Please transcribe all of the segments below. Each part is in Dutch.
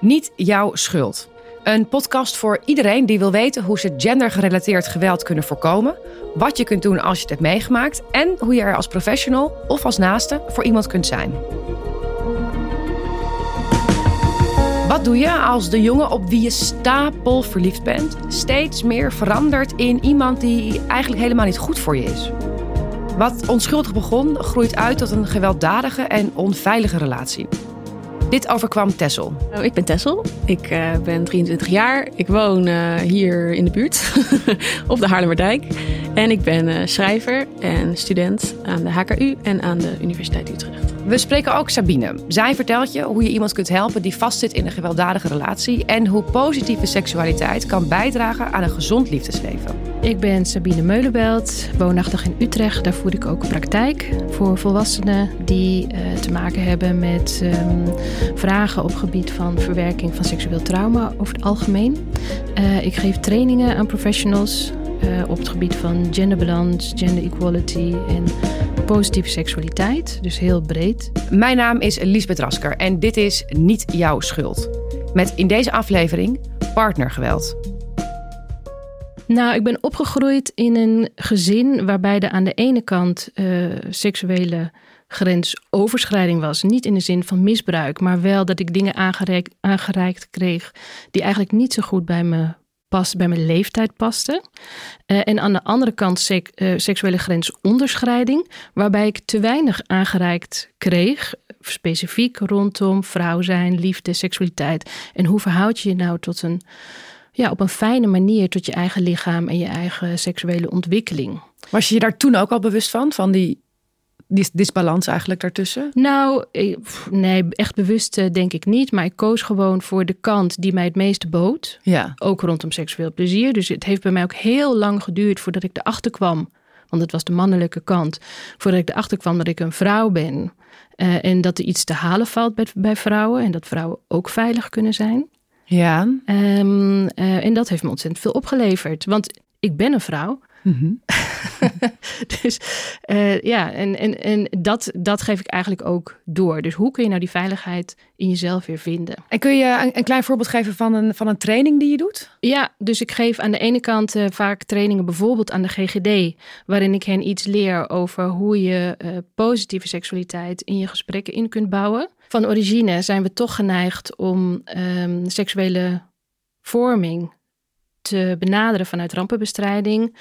Niet jouw schuld. Een podcast voor iedereen die wil weten hoe ze gendergerelateerd geweld kunnen voorkomen, wat je kunt doen als je het hebt meegemaakt en hoe je er als professional of als naaste voor iemand kunt zijn. Wat doe je als de jongen op wie je stapel verliefd bent steeds meer verandert in iemand die eigenlijk helemaal niet goed voor je is? Wat onschuldig begon, groeit uit tot een gewelddadige en onveilige relatie. Dit overkwam Tessel. Nou, ik ben Tessel. Ik uh, ben 23 jaar. Ik woon uh, hier in de buurt op de Haarlemmerdijk. En ik ben uh, schrijver en student aan de HKU en aan de Universiteit Utrecht. We spreken ook Sabine. Zij vertelt je hoe je iemand kunt helpen die vastzit in een gewelddadige relatie en hoe positieve seksualiteit kan bijdragen aan een gezond liefdesleven. Ik ben Sabine Meulenbelt, woonachtig in Utrecht. Daar voer ik ook praktijk voor volwassenen die uh, te maken hebben met um, vragen op gebied van verwerking van seksueel trauma over het algemeen. Uh, ik geef trainingen aan professionals uh, op het gebied van genderbalans, gender equality en positieve seksualiteit. Dus heel breed. Mijn naam is Lisbeth Rasker en dit is Niet Jouw Schuld. Met in deze aflevering partnergeweld. Nou, ik ben opgegroeid in een gezin waarbij er aan de ene kant uh, seksuele grensoverschrijding was. Niet in de zin van misbruik, maar wel dat ik dingen aangereikt, aangereikt kreeg die eigenlijk niet zo goed bij me past, bij mijn leeftijd pasten. Uh, en aan de andere kant uh, seksuele grensonderscheiding, waarbij ik te weinig aangereikt kreeg, specifiek rondom vrouw zijn, liefde, seksualiteit. En hoe verhoud je je nou tot een, ja, op een fijne manier tot je eigen lichaam en je eigen seksuele ontwikkeling? Was je je daar toen ook al bewust van, van die die disbalans eigenlijk daartussen? Nou, nee, echt bewust eh, denk ik niet. Maar ik koos gewoon voor de kant die mij het meeste bood. Ja. Ook rondom seksueel plezier. Dus het heeft bij mij ook heel lang geduurd voordat ik erachter kwam. Want het was de mannelijke kant. Voordat ik erachter kwam dat ik een vrouw ben. Uh, en dat er iets te halen valt bij, bij, vrouwen. En dat vrouwen ook veilig kunnen zijn. Ja. Um, uh, en dat heeft me ontzettend veel opgeleverd. Want ik ben een vrouw. Mm-hmm. dus uh, ja, en, en, en dat, dat geef ik eigenlijk ook door. Dus hoe kun je nou die veiligheid in jezelf weer vinden? En kun je een, een klein voorbeeld geven van een, van een training die je doet? Ja, dus ik geef aan de ene kant uh, vaak trainingen bijvoorbeeld aan de GGD, waarin ik hen iets leer over hoe je uh, positieve seksualiteit in je gesprekken in kunt bouwen. Van origine zijn we toch geneigd om um, seksuele vorming te benaderen vanuit rampenbestrijding.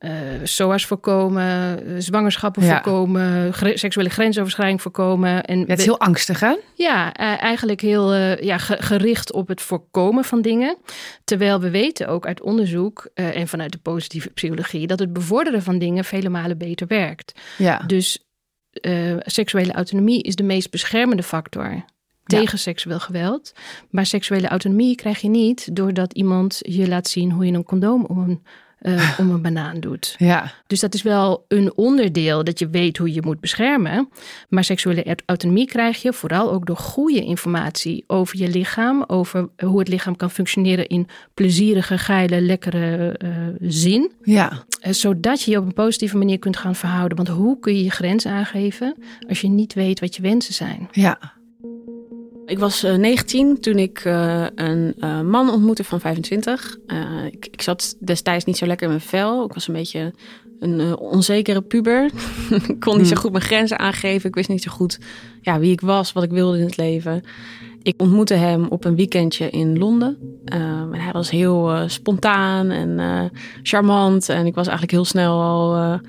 Uh, SOA's voorkomen, uh, zwangerschappen ja. voorkomen, gre seksuele grensoverschrijding voorkomen. En het is heel angstig, hè? Ja, uh, eigenlijk heel ja, ge gericht op het voorkomen van dingen. Terwijl we weten ook uit onderzoek en vanuit de positieve psychologie dat het bevorderen van dingen vele malen beter werkt. Ja. Dus seksuele autonomie is de meest beschermende factor tegen ja. seksueel geweld. Maar seksuele autonomie krijg je niet doordat iemand je laat zien hoe je een condoom om een uh, om een banaan doet. Ja. Dus dat is wel een onderdeel dat je weet hoe je moet beschermen. Maar seksuele autonomie krijg je vooral ook door goede informatie over je lichaam, over hoe het lichaam kan functioneren in plezierige, geile, lekkere uh, zin. Ja. Uh, zodat je je op een positieve manier kunt gaan verhouden. Want hoe kun je je grens aangeven als je niet weet wat je wensen zijn? Ja. Ik was uh, 19 toen ik uh, een uh, man ontmoette van 25. Ik, ik, zat destijds niet zo lekker in mijn vel. Ik was een beetje een onzekere puber. ik kon niet zo goed mijn grenzen aangeven. Ik wist niet zo goed ja, wie ik was, wat ik wilde in het leven. Ik ontmoette hem op een weekendje in Londen. en hij was heel spontaan en charmant. En ik was eigenlijk heel snel al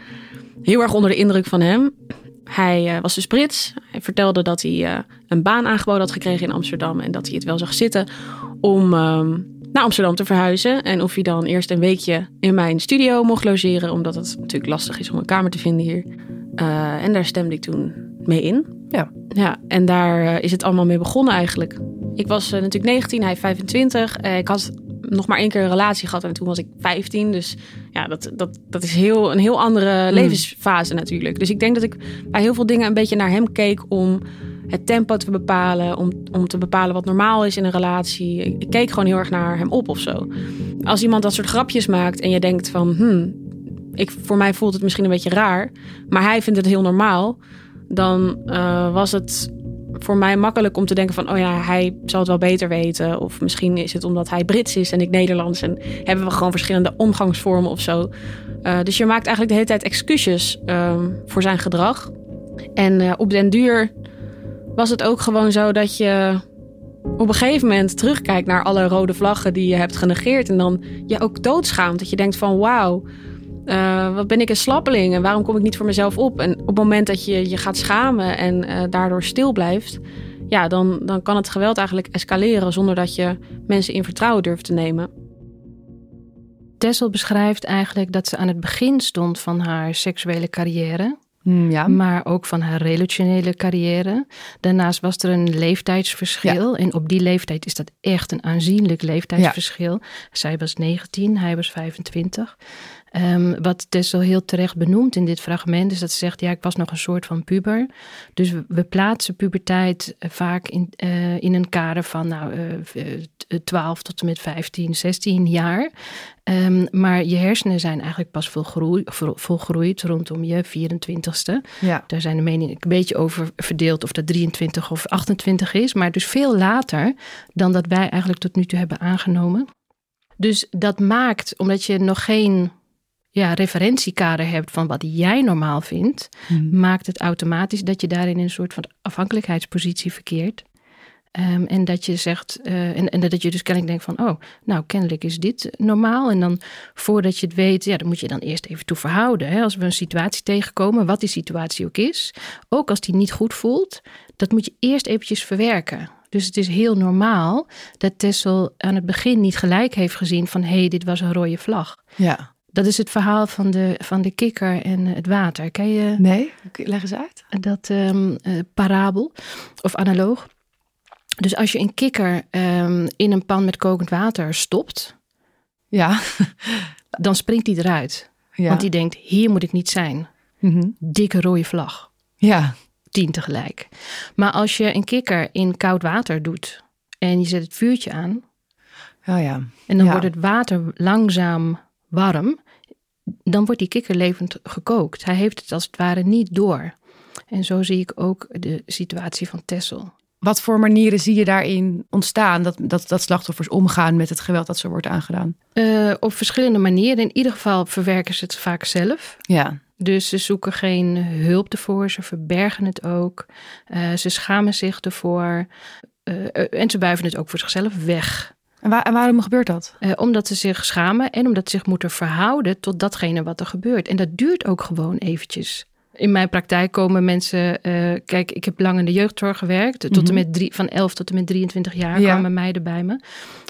heel erg onder de indruk van hem. Hij uh, was dus Brits. Hij vertelde dat hij uh, een baan aangeboden had gekregen in Amsterdam en dat hij het wel zag zitten om uh, naar Amsterdam te verhuizen. En of hij dan eerst een weekje in mijn studio mocht logeren, omdat het natuurlijk lastig is om een kamer te vinden hier. Uh, en daar stemde ik toen mee in. Ja. Ja, en daar is het allemaal mee begonnen eigenlijk. Ik was natuurlijk 19, hij 25. ik had nog maar één keer een relatie gehad en toen was ik 15. Dus ja, dat, dat, dat is heel, een heel andere mm. levensfase natuurlijk. Dus ik denk dat ik bij heel veel dingen een beetje naar hem keek om het tempo te bepalen, om, om te bepalen wat normaal is in een relatie. Ik, ik keek gewoon heel erg naar hem op of zo. Als iemand dat soort grapjes maakt en je denkt van, hmm, ik, voor mij voelt het misschien een beetje raar, maar hij vindt het heel normaal, dan uh, was het voor mij makkelijk om te denken van... oh ja, hij zal het wel beter weten. Of misschien is het omdat hij Brits is en ik Nederlands... en hebben we gewoon verschillende omgangsvormen of zo. Uh, dus je maakt eigenlijk de hele tijd excuses um, voor zijn gedrag. En uh, op den duur was het ook gewoon zo dat je op een gegeven moment terugkijkt naar alle rode vlaggen die je hebt genegeerd. En dan je ook doodschaamt. Dat je denkt van wauw, uh, wat ben ik een slappeling en waarom kom ik niet voor mezelf op? En op het moment dat je je gaat schamen en uh, daardoor stil blijft, ja, dan, dan kan het geweld eigenlijk escaleren zonder dat je mensen in vertrouwen durft te nemen. Tessel beschrijft eigenlijk dat ze aan het begin stond van haar seksuele carrière. Mm, ja. Maar ook van haar relationele carrière. Daarnaast was er een leeftijdsverschil. En op die leeftijd is dat echt een aanzienlijk leeftijdsverschil. Ja. Zij was 19, hij was 25. Um, wat Tessel heel terecht benoemt in dit fragment, is dat ze zegt: Ja, ik was nog een soort van puber. Dus we, plaatsen puberteit eh, vaak in, uh, in een kader van nou, uh, eh, 12 tot en met 15, 16 jaar. Um, maar je hersenen zijn eigenlijk pas volgroeid, volgroeid rondom je 24ste. Ja. Daar zijn de meningen een beetje over verdeeld of dat 23 of 28 is. Maar dus veel later dan dat wij eigenlijk tot nu toe hebben aangenomen. Dus dat maakt, omdat je nog geen ja, referentiekader hebt van wat jij normaal vindt, hmm. maakt het automatisch dat je daarin in een soort van afhankelijkheidspositie verkeert. Um, en dat je zegt, uh, en, en, dat je dus kennelijk denkt van, oh, nou kennelijk is dit normaal. En dan voordat je het weet, ja, dan moet je dan eerst even toe verhouden. Hè? Als we een situatie tegenkomen, wat die situatie ook is, ook als die niet goed voelt, dat moet je eerst eventjes verwerken. Dus het is heel normaal dat Tessel aan het begin niet gelijk heeft gezien van, hé, hey, dit was een rode vlag. Ja. Dat is het verhaal van de, van de kikker en het water. Ken je? Nee, leg eens uit. Dat um, uh, parabel of analoog. Dus als je een kikker um, in een pan met kokend water stopt, ja. dan springt hij eruit. Ja. Want die denkt, hier moet ik niet zijn. Mm -hmm. Dikke rode vlag. Ja. Tien tegelijk. Maar als je een kikker in koud water doet en je zet het vuurtje aan. Oh ja. En dan ja. wordt het water langzaam warm, dan wordt die kikker levend gekookt. Hij heeft het als het ware niet door. En zo zie ik ook de situatie van Tessel. Wat voor manieren zie je daarin ontstaan dat, dat, dat slachtoffers omgaan met het geweld dat ze wordt aangedaan? Uh, op verschillende manieren. In ieder geval verwerken ze het vaak zelf. Ja. Dus ze zoeken geen hulp ervoor, ze verbergen het ook. Uh, ze schamen zich ervoor. Uh, en ze buiven het ook voor zichzelf weg. En, waar, en, waarom gebeurt dat? Uh, omdat ze zich schamen en omdat ze zich moeten verhouden tot datgene wat er gebeurt. En dat duurt ook gewoon eventjes. In mijn praktijk komen mensen, uh, kijk, ik heb lang in de jeugdzorg gewerkt. Tot mm -hmm. en met drie, van 11 tot en met 23 jaar ja. kwamen meiden bij me.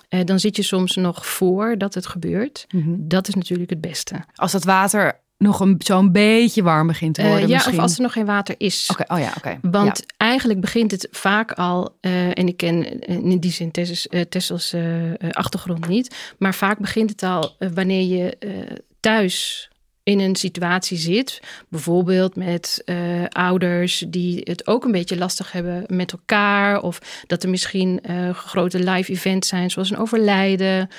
Uh, dan zit je soms nog voor dat het gebeurt. Mhm. Mm -hmm. Dat is natuurlijk het beste. Als dat water nog een, zo'n beetje warm begint te worden. Uh, ja, misschien. of als er nog geen water is. Oké, okay. oh ja, oké. Okay. Want ja. eigenlijk begint het vaak al, uh, en ik ken in die zin Tessels, uh, Tessels achtergrond niet, maar vaak begint het al wanneer je thuis in een situatie zit, bijvoorbeeld met uh, ouders die het ook een beetje lastig hebben met elkaar, of dat er misschien uh, grote live events zijn, zoals een overlijden,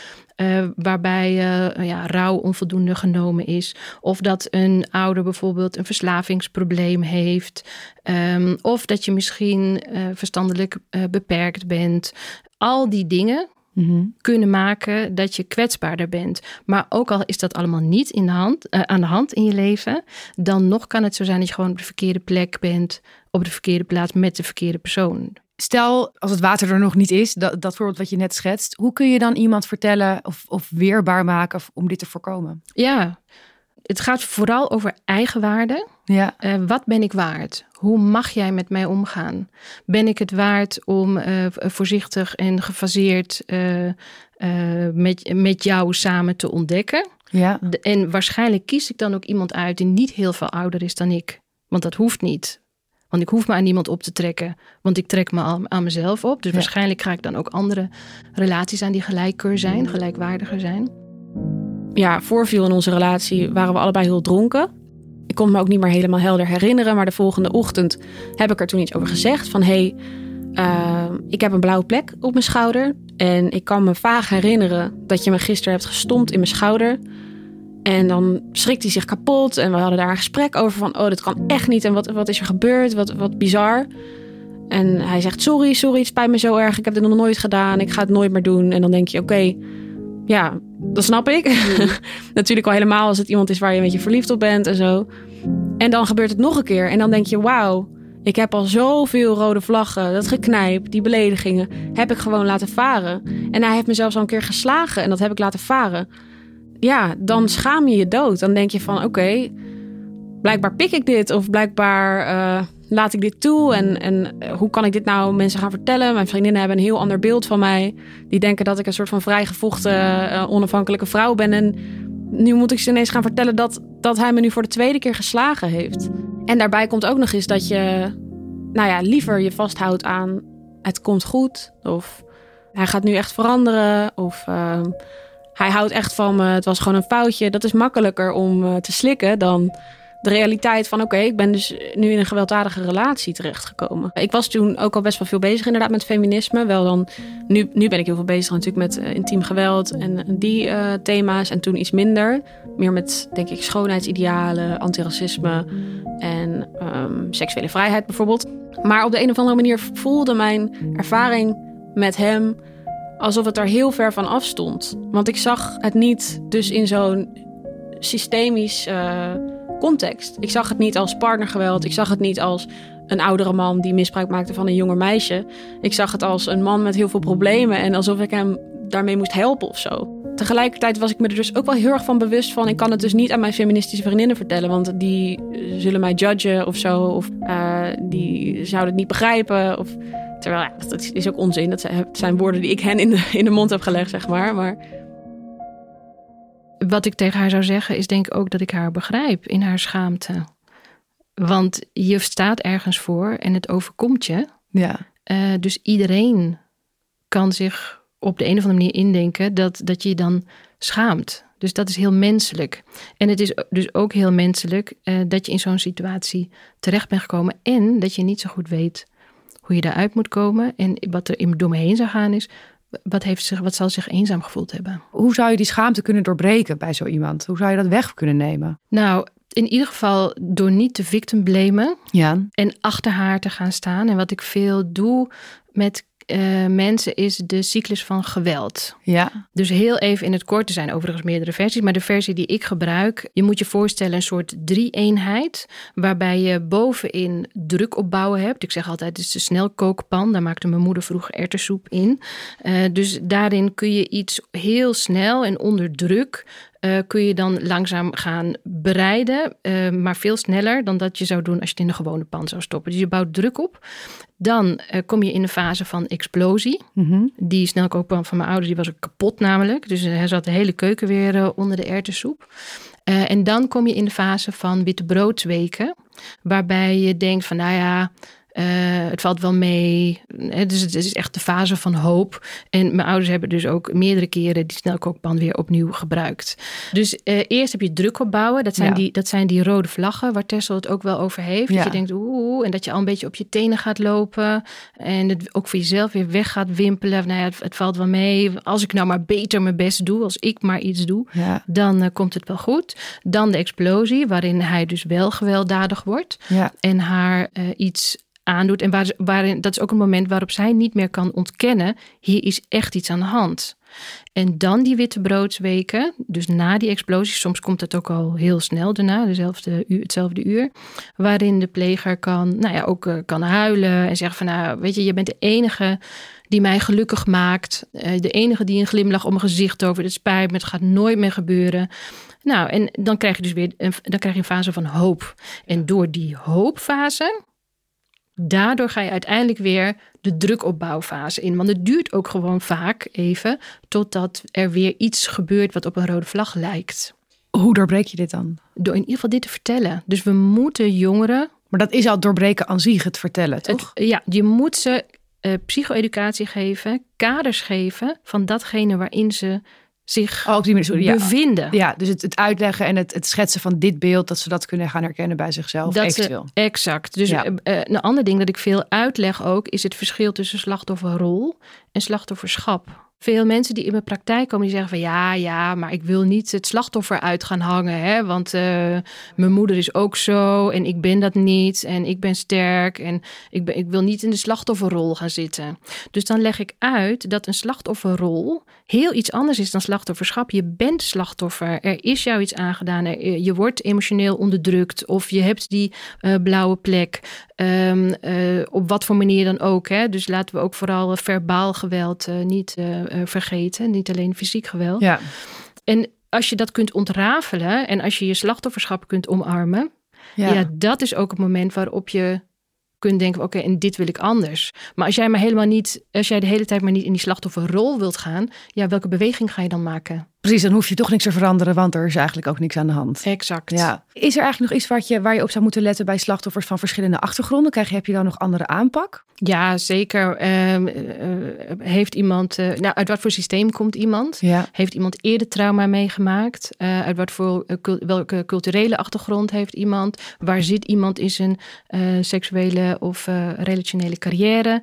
uh, waarbij ja, rouw onvoldoende genomen is, of dat een ouder bijvoorbeeld een verslavingsprobleem heeft, um, of dat je misschien verstandelijk beperkt bent. Al die dingen Mm -hmm. kunnen maken dat je kwetsbaarder bent. Maar ook al is dat allemaal niet in de hand, uh, aan de hand in je leven, dan nog kan het zo zijn dat je gewoon op de verkeerde plek bent, op de verkeerde plaats met de verkeerde persoon. Stel, als het water er nog niet is, dat, dat voorbeeld wat je net schetst, hoe kun je dan iemand vertellen of, of weerbaar maken om dit te voorkomen? Ja, het gaat vooral over eigenwaarde. Ja. Uh, wat ben ik waard? Hoe mag jij met mij omgaan? Ben ik het waard om uh, voorzichtig en gefaseerd uh, met, met jou samen te ontdekken? Ja. De, en waarschijnlijk kies ik dan ook iemand uit die niet heel veel ouder is dan ik. Want dat hoeft niet. Want ik hoef me aan niemand op te trekken. Want ik trek me aan, aan mezelf op. Dus ja. waarschijnlijk ga ik dan ook andere relaties aan die gelijker zijn, gelijkwaardiger zijn ja, voorviel in onze relatie, waren we allebei heel dronken. Ik kon me ook niet meer helemaal helder herinneren, maar de volgende ochtend heb ik er toen iets over gezegd. Van hé, hey, uh, ik heb een blauwe plek op mijn schouder. En ik kan me vaag herinneren dat je me gisteren hebt gestompt in mijn schouder. En dan schrikt hij zich kapot. En we hadden daar een gesprek over van, oh, dat kan echt niet. En wat, wat is er gebeurd? Wat, wat bizar. En hij zegt: Sorry, sorry, het spijt me zo erg. Ik heb dit nog nooit gedaan. Ik ga het nooit meer doen. En dan denk je: Oké, ja, dat snap ik. Natuurlijk al helemaal als het iemand is waar je een beetje verliefd op bent en zo. En dan gebeurt het nog een keer. En dan denk je: Wauw, ik heb al zoveel rode vlaggen. Dat geknijp, die beledigingen, heb ik gewoon laten varen. En hij heeft me zelfs al een keer geslagen en dat heb ik laten varen. Ja, dan schaam je je dood. Dan denk je van: Oké, blijkbaar pik ik dit. Of blijkbaar. Uh, laat ik dit toe? En, en eh, hoe kan ik dit nou mensen gaan vertellen? Mijn vriendinnen hebben een heel ander beeld van mij. Die denken dat ik een soort van vrijgevochten, uh, onafhankelijke vrouw ben. En nu moet ik ze ineens gaan vertellen dat, dat hij me nu voor de tweede keer geslagen heeft. En daarbij komt ook nog eens dat je, nou ja, liever je vasthoudt aan het komt goed. Of hij gaat nu echt veranderen. Of uh, hij houdt echt van me, het was gewoon een foutje. Dat is makkelijker om te slikken dan de realiteit van oké, ik ben dus nu in een gewelddadige relatie terechtgekomen. Ik was toen ook al best wel veel bezig inderdaad met feminisme. Wel dan, nu, nu ben ik heel veel bezig natuurlijk met uh, intiem geweld en die uh, thema's. En toen iets minder. Meer met, denk ik, schoonheidsidealen, antiracisme en um, seksuele vrijheid bijvoorbeeld. Maar op de een of andere manier voelde mijn ervaring met hem alsof het er heel ver van af stond. Want ik zag het niet dus in zo'n systemisch... Uh, context. Ik zag het niet als partnergeweld. Ik zag het niet als een oudere man die misbruik maakte van een jonger meisje. Ik zag het als een man met heel veel problemen en alsof ik hem daarmee moest helpen of zo. Tegelijkertijd was ik me er dus ook wel heel erg van bewust van. Ik kan het dus niet aan mijn feministische vriendinnen vertellen, want die zullen mij judgen of zo. Of uh, die zouden het niet begrijpen. Of, terwijl ja, dat is ook onzin. Dat zijn woorden die ik hen in de, in de mond heb gelegd, zeg maar. Maar wat ik tegen haar zou zeggen is denk ik ook dat ik haar begrijp in haar schaamte. Want je staat ergens voor en het overkomt je. Ja. Uh, dus iedereen kan zich op de een of andere manier indenken dat, dat je je dan schaamt. Dus dat is heel menselijk. En het is dus ook heel menselijk uh, dat je in zo'n situatie terecht bent gekomen en dat je niet zo goed weet hoe je daaruit moet komen. En wat er in door me heen zou gaan is, wat, heeft zich, wat zal zich eenzaam gevoeld hebben? Hoe zou je die schaamte kunnen doorbreken bij zo iemand? Hoe zou je dat weg kunnen nemen? Nou, in ieder geval door niet de victim blamen. Ja. En achter haar te gaan staan. En wat ik veel doe met uh, mensen is de cyclus van geweld. Ja. Dus heel even in het kort, er zijn overigens meerdere versies, maar de versie die ik gebruik, je moet je voorstellen een soort drie-eenheid, waarbij je bovenin druk opbouwen hebt. Ik zeg altijd, het is de snelkookpan, daar maakte mijn moeder vroeger erwtensoep in. Uh, dus daarin kun je iets heel snel en onder druk uh, kun je dan langzaam gaan bereiden, uh, maar veel sneller dan dat je zou doen als je het in de gewone pan zou stoppen. Dus je bouwt druk op. Dan uh, kom je in de fase van explosie. Mm -hmm. Die snelkookpan van mijn ouders die was ook kapot namelijk. Dus hij zat de hele keuken weer onder de erwtensoep. en dan kom je in de fase van witte broodsweken. Waarbij je denkt van nou ja, uh, het valt wel mee. Dus het is echt de fase van hoop. En mijn ouders hebben dus ook meerdere keren die snelkookpan weer opnieuw gebruikt. Dus uh, eerst heb je druk opbouwen. Dat zijn, ja. die, dat zijn die rode vlaggen waar Tessel het ook wel over heeft. Ja. Dat je denkt, oeh, en dat je al een beetje op je tenen gaat lopen. En het ook voor jezelf weer weg gaat wimpelen. Nou ja, het, het valt wel mee. Als ik nou maar beter mijn best doe, als ik maar iets doe, ja. dan uh, komt het wel goed. Dan de explosie, waarin hij dus wel gewelddadig wordt. En haar iets aandoet. En waar, waarin, dat is ook een moment waarop zij niet meer kan ontkennen: hier is echt iets aan de hand. En dan die witte broodsweken, dus na die explosie, soms komt het ook al heel snel daarna, dezelfde uur, hetzelfde uur, waarin de pleger kan, nou ja, ook uh, kan huilen en zeggen van, nou, weet je, je bent de enige die mij gelukkig maakt, uh, de enige die een glimlach om mijn gezicht over, het spijt het gaat nooit meer gebeuren. Nou, en dan krijg je dus weer dan krijg je een fase van hoop. En door die hoopfase daardoor ga je uiteindelijk weer de drukopbouwfase in. Want het duurt ook gewoon vaak even totdat er weer iets gebeurt wat op een rode vlag lijkt. Hoe doorbreek je dit dan? Door in ieder geval dit te vertellen. Dus we moeten jongeren. Maar dat is al doorbreken aan zich, het vertellen, toch? Het, ja, je moet ze uh, psycho-educatie geven, kaders geven van datgene waarin ze zich oh, op die manier, ja. bevinden. Ja, dus het, het uitleggen en het, het, schetsen van dit beeld, dat ze dat kunnen gaan herkennen bij zichzelf. Dat eventueel. Ze, exact. Dus ja. uh, een ander ding dat ik veel uitleg ook, is het verschil tussen slachtofferrol en slachtofferschap. Veel mensen die in mijn praktijk komen, die zeggen van ja, ja, maar ik wil niet het slachtoffer uit gaan hangen. Hè? Want uh, mijn moeder is ook zo en ik ben dat niet en ik ben sterk en ik, ik wil niet in de slachtofferrol gaan zitten. Dus dan leg ik uit dat een slachtofferrol heel iets anders is dan slachtofferschap. Je bent slachtoffer, er is jou iets aangedaan, je wordt emotioneel onderdrukt of je hebt die uh, blauwe plek. Um, uh, op wat voor manier dan ook. Hè? Dus laten we ook vooral verbaal geweld niet uh, vergeten. Niet alleen fysiek geweld. Ja. En als je dat kunt ontrafelen en als je je slachtofferschap kunt omarmen, ja. ja dat is ook het moment waarop je kunt denken: oké, en dit wil ik anders. Maar als jij maar helemaal niet, als jij de hele tijd maar niet in die slachtofferrol wilt gaan, ja, welke beweging ga je dan maken? Precies, dan hoef je toch niks te veranderen, want er is eigenlijk ook niks aan de hand. Exact. Ja. Is er eigenlijk nog iets wat je, waar je op zou moeten letten bij slachtoffers van verschillende achtergronden? Krijg je, heb je dan nog andere aanpak? Ja, zeker. Uh, heeft iemand, uh, nou, uit wat voor systeem komt iemand? Ja. Heeft iemand eerder trauma meegemaakt? Uh, uit wat voor, welke culturele achtergrond heeft iemand? Waar zit iemand in zijn seksuele of relationele carrière?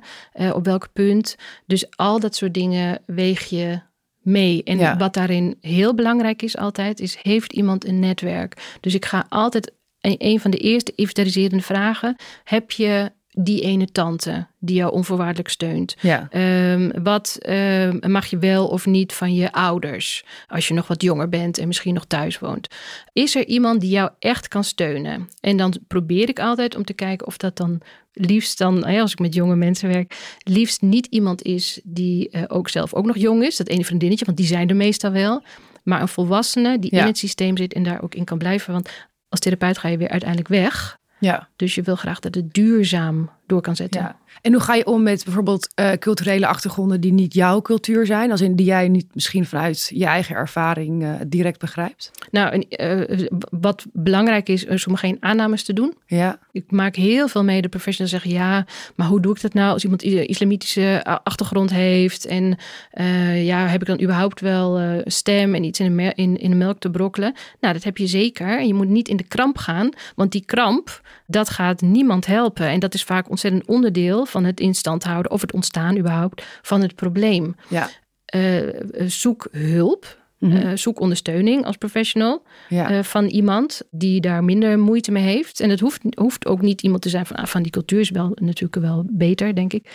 op welk punt? Dus al dat soort dingen weeg je mee. En wat daarin heel belangrijk is altijd, is heeft iemand een netwerk? Dus ik ga altijd, een van de eerste inventariserende vragen, heb je die ene tante die jou onvoorwaardelijk steunt? Ja. Um, wat um, mag je wel of niet van je ouders als je nog wat jonger bent en misschien nog thuis woont? Is er iemand die jou echt kan steunen? En dan probeer ik altijd om te kijken of dat dan liefst dan, als ik met jonge mensen werk, liefst niet iemand is die uh, ook zelf ook nog jong is. Dat ene vriendinnetje, want die zijn er meestal wel. Maar een volwassene die in het systeem zit en daar ook in kan blijven. Want als therapeut ga je weer uiteindelijk weg. Ja. Dus je wil graag dat het duurzaam door kan zetten. Ja. En hoe ga je om met bijvoorbeeld uh, culturele achtergronden die niet jouw cultuur zijn, als in die jij niet misschien vanuit je eigen ervaring uh, direct begrijpt? Nou, uh, wat belangrijk is, is om geen aannames te doen. Ja. Ik maak heel veel mee de professionals zeggen, ja, maar hoe doe ik dat nou als iemand islamitische achtergrond heeft en ja, heb ik dan überhaupt wel stem en iets in de, in, in de melk te brokkelen? Nou, dat heb je zeker. En je moet niet in de kramp gaan, want die kramp, dat gaat niemand helpen. En dat is vaak ontzettend onderdeel van het instand houden of het ontstaan überhaupt van het probleem. Ja. Uh, zoek hulp. Mm zoek ondersteuning als professional ja. van iemand die daar minder moeite mee heeft. En het hoeft, hoeft ook niet iemand te zijn van, ah, van die cultuur, is wel natuurlijk wel beter, denk ik.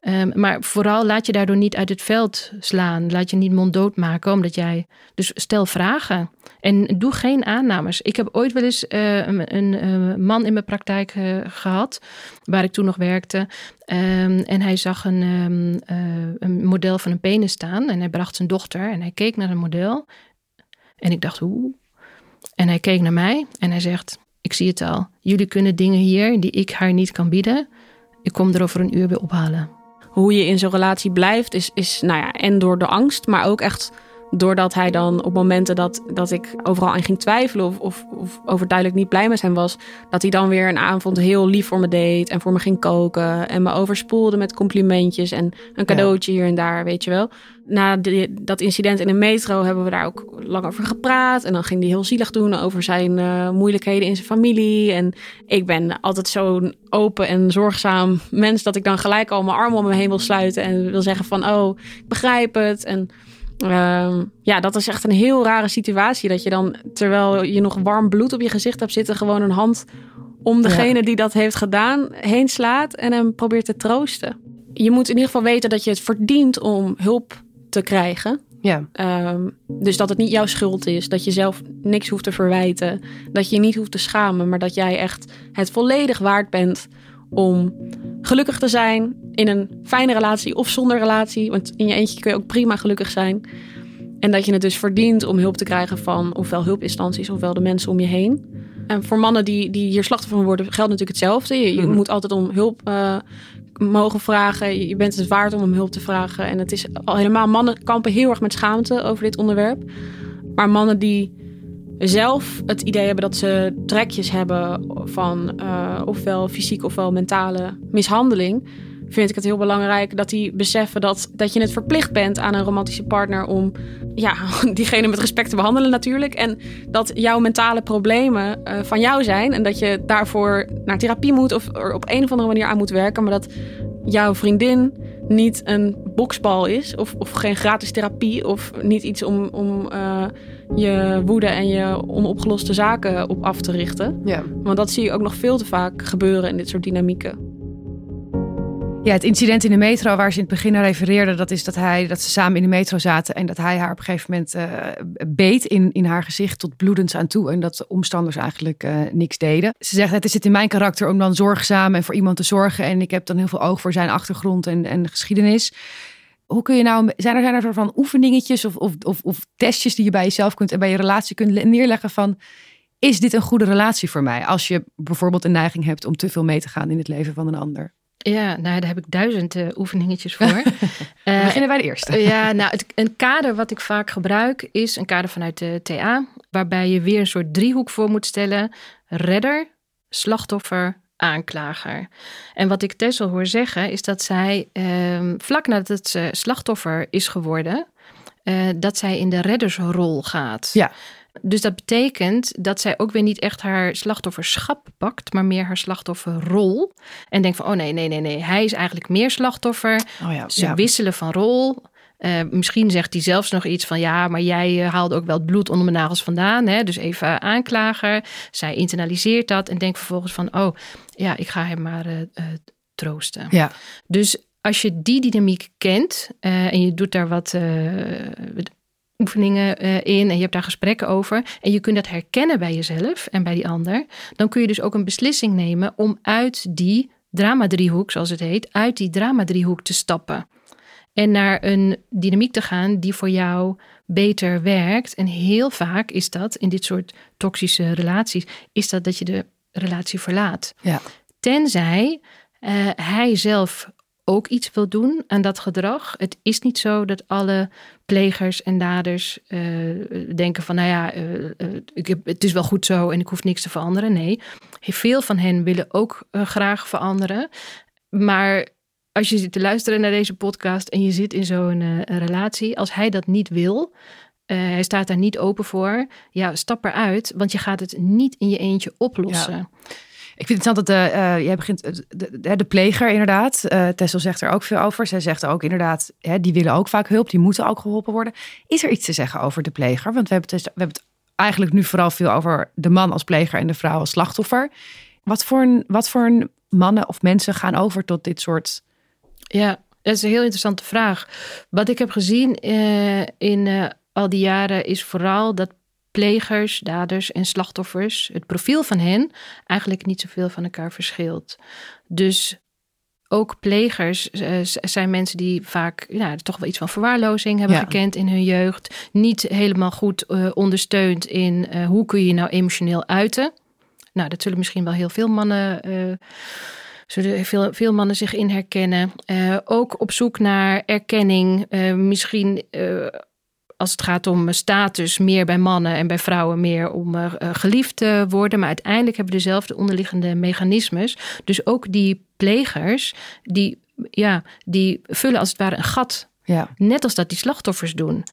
Um, maar vooral laat je daardoor niet uit het veld slaan. Laat je niet monddood maken, omdat jij. Dus stel vragen. En doe geen aannames. Ik heb ooit wel eens uh, een, een uh, man in mijn praktijk uh, gehad, waar ik toen nog werkte. Um, en hij zag een, um, een model van een penis staan. En hij bracht zijn dochter en hij keek naar het model. En ik dacht, hoe? En hij keek naar mij en hij zegt: Ik zie het al. Jullie kunnen dingen hier die ik haar niet kan bieden. Ik kom er over een uur weer ophalen hoe je in zo'n relatie blijft, is, is nou ja, en door de angst, maar ook echt doordat hij dan op momenten dat, dat ik overal aan ging twijfelen of, of, of overduidelijk niet blij met hem was, dat hij dan weer een avond heel lief voor me deed en voor me ging koken en me overspoelde met complimentjes en een cadeautje hier en daar, weet je wel. Na dat incident in de metro hebben we daar ook lang over gepraat en dan ging hij heel zielig doen over zijn uh, moeilijkheden in zijn familie. En ik ben altijd zo'n open en zorgzaam mens dat ik dan gelijk al mijn armen om me heen wil sluiten en wil zeggen van, oh, ik begrijp het en Ehm, ja, dat is echt een heel rare situatie. Dat je dan, terwijl je nog warm bloed op je gezicht hebt zitten, gewoon een hand om degene die dat heeft gedaan heen slaat en hem probeert te troosten. Je moet in ieder geval weten dat je het verdient om hulp te krijgen. Ja. Ehm, dus dat het niet jouw schuld is, dat je zelf niks hoeft te verwijten, dat je je niet hoeft te schamen, maar dat jij echt het volledig waard bent om gelukkig te zijn in een fijne relatie of zonder relatie. Want in je eentje kun je ook prima gelukkig zijn. En dat je het dus verdient om hulp te krijgen van ofwel hulpinstanties ofwel de mensen om je heen. En voor mannen die, die hier slachtoffer van worden, geldt natuurlijk hetzelfde. Je, mhm. moet altijd om hulp uh, mogen vragen. Je bent het waard om om hulp te vragen. En het is al helemaal, mannen kampen heel erg met schaamte over dit onderwerp. Maar mannen die zelf het idee hebben dat ze trekjes hebben van uh, ofwel fysiek ofwel mentale mishandeling, vind ik het heel belangrijk dat die beseffen dat, dat je het verplicht bent aan een romantische partner om ja, diegene met respect te behandelen natuurlijk. En dat jouw mentale problemen uh, van jou zijn en dat je daarvoor naar therapie moet of er op een of andere manier aan moet werken. Maar dat jouw vriendin niet een boksbal is. Of, of geen gratis therapie. Of niet iets om, om uh, je woede en je onopgeloste zaken op af te richten. Ja. Want dat zie je ook nog veel te vaak gebeuren in dit soort dynamieken. Ja, het incident in de metro waar ze in het begin naar refereerde, dat is dat, hij, dat ze samen in de metro zaten en dat hij haar op een gegeven moment uh, beet in, in haar gezicht tot bloedens aan toe en dat de omstanders eigenlijk uh, niks deden. Ze zegt, het zit in mijn karakter om dan zorgzaam en voor iemand te zorgen en ik heb dan heel veel oog voor zijn achtergrond en, en geschiedenis. Hoe kun je nou, zijn er, zijn er van oefeningetjes of, of, of, of testjes die je bij jezelf kunt en bij je relatie kunt neerleggen van is dit een goede relatie voor mij? Als je bijvoorbeeld een neiging hebt om te veel mee te gaan in het leven van een ander. Ja, nou, daar heb ik duizend uh, oefeningetjes voor. uh, We beginnen bij de eerste. ja, nou, het, een kader wat ik vaak gebruik is een kader vanuit de TA, waarbij je weer een soort driehoek voor moet stellen: redder, slachtoffer, aanklager. En wat ik Tessel hoor zeggen is dat zij uh, vlak nadat ze slachtoffer is geworden, uh, dat zij in de reddersrol gaat. Ja. Dus dat betekent dat zij ook weer niet echt haar slachtofferschap pakt, maar meer haar slachtofferrol. En denkt van, oh nee, nee, nee, nee, hij is eigenlijk meer slachtoffer. Oh ja, Ze ja. wisselen van rol. Uh, misschien zegt hij zelfs nog iets van ja, maar jij uh, haalde ook wel het bloed onder mijn nagels vandaan. Hè? Dus even aanklager. Zij internaliseert dat en denkt vervolgens van oh ja, ik ga hem maar uh, troosten. Ja. Dus als je die dynamiek kent en je doet daar wat oefeningen in en je hebt daar gesprekken over en je kunt dat herkennen bij jezelf en bij die ander, dan kun je dus ook een beslissing nemen om uit die drama-driehoek, zoals het heet, uit die drama-driehoek te stappen. En naar een dynamiek te gaan die voor jou beter werkt. En heel vaak is dat in dit soort toxische relaties, is dat dat je de relatie verlaat. Ja. Tenzij uh, hij zelf ook iets wil doen aan dat gedrag. Het is niet zo dat alle plegers en daders uh, denken van, nou ja, uh, uh, ik heb, het is wel goed zo en ik hoef niks te veranderen. Nee, veel van hen willen ook graag veranderen. Maar als je zit te luisteren naar deze podcast en je zit in zo'n relatie, als hij dat niet wil, hij staat daar niet open voor, ja, stap eruit, want je gaat het niet in je eentje oplossen. Ik vind het interessant dat de, uh, jij begint, de, de, pleger inderdaad, uh, Tessel zegt er ook veel over. Zij zegt ook inderdaad, hè, die willen ook vaak hulp, die moeten ook geholpen worden. Is er iets te zeggen over de pleger? Want we hebben, het, we hebben het eigenlijk nu vooral veel over de man als pleger en de vrouw als slachtoffer. Wat voor, wat voor een mannen of mensen gaan over tot dit soort... Ja, dat is een heel interessante vraag. Wat ik heb gezien uh, in al die jaren is vooral dat plegers, daders en slachtoffers, het profiel van hen eigenlijk niet zoveel van elkaar verschilt. Dus ook plegers uh, zijn mensen die vaak ja, toch wel iets van verwaarlozing hebben ja. gekend in hun jeugd. Niet helemaal goed uh, ondersteund in uh, hoe kun je nou emotioneel uiten. Nou, dat zullen misschien wel heel veel mannen. Zullen veel, veel mannen zich in herkennen. ook op zoek naar erkenning. misschien als het gaat om status meer bij mannen en bij vrouwen meer om uh, geliefd te worden. Maar uiteindelijk hebben we dezelfde onderliggende mechanismes. Dus ook die plegers, die, ja, die vullen als het ware een gat. Ja. Net als dat die slachtoffers doen.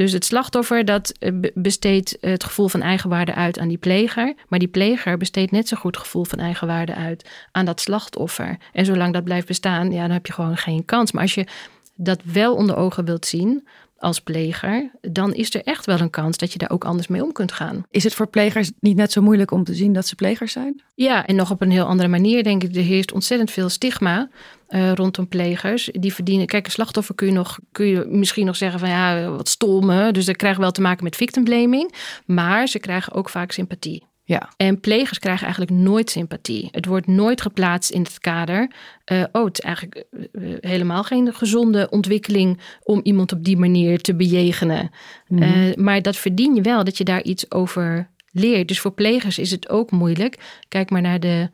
Dus het slachtoffer dat besteedt het gevoel van eigenwaarde uit aan die pleger. Maar die pleger besteedt net zo goed het gevoel van eigenwaarde uit aan dat slachtoffer. En zolang dat blijft bestaan, ja, dan heb je gewoon geen kans. Maar als je dat wel onder ogen wilt zien, als pleger, dan is er echt wel een kans dat je daar ook anders mee om kunt gaan. Is het voor plegers niet net zo moeilijk om te zien dat ze plegers zijn? Ja, en nog op een heel andere manier denk ik. Er heerst ontzettend veel stigma uh, rondom plegers. Die verdienen. Kijk, een slachtoffer kun je, nog, kun je misschien nog zeggen van ja, wat stom. Hè? Dus dat krijgt wel te maken met victim blaming. Maar ze krijgen ook vaak sympathie. Ja. En plegers krijgen eigenlijk nooit sympathie. Het wordt nooit geplaatst in het kader. Uh, oh, het is eigenlijk uh, helemaal geen gezonde ontwikkeling om iemand op die manier te bejegenen. Mm. Uh, maar dat verdien je wel, dat je daar iets over leert. Dus voor plegers is het ook moeilijk. Kijk maar naar de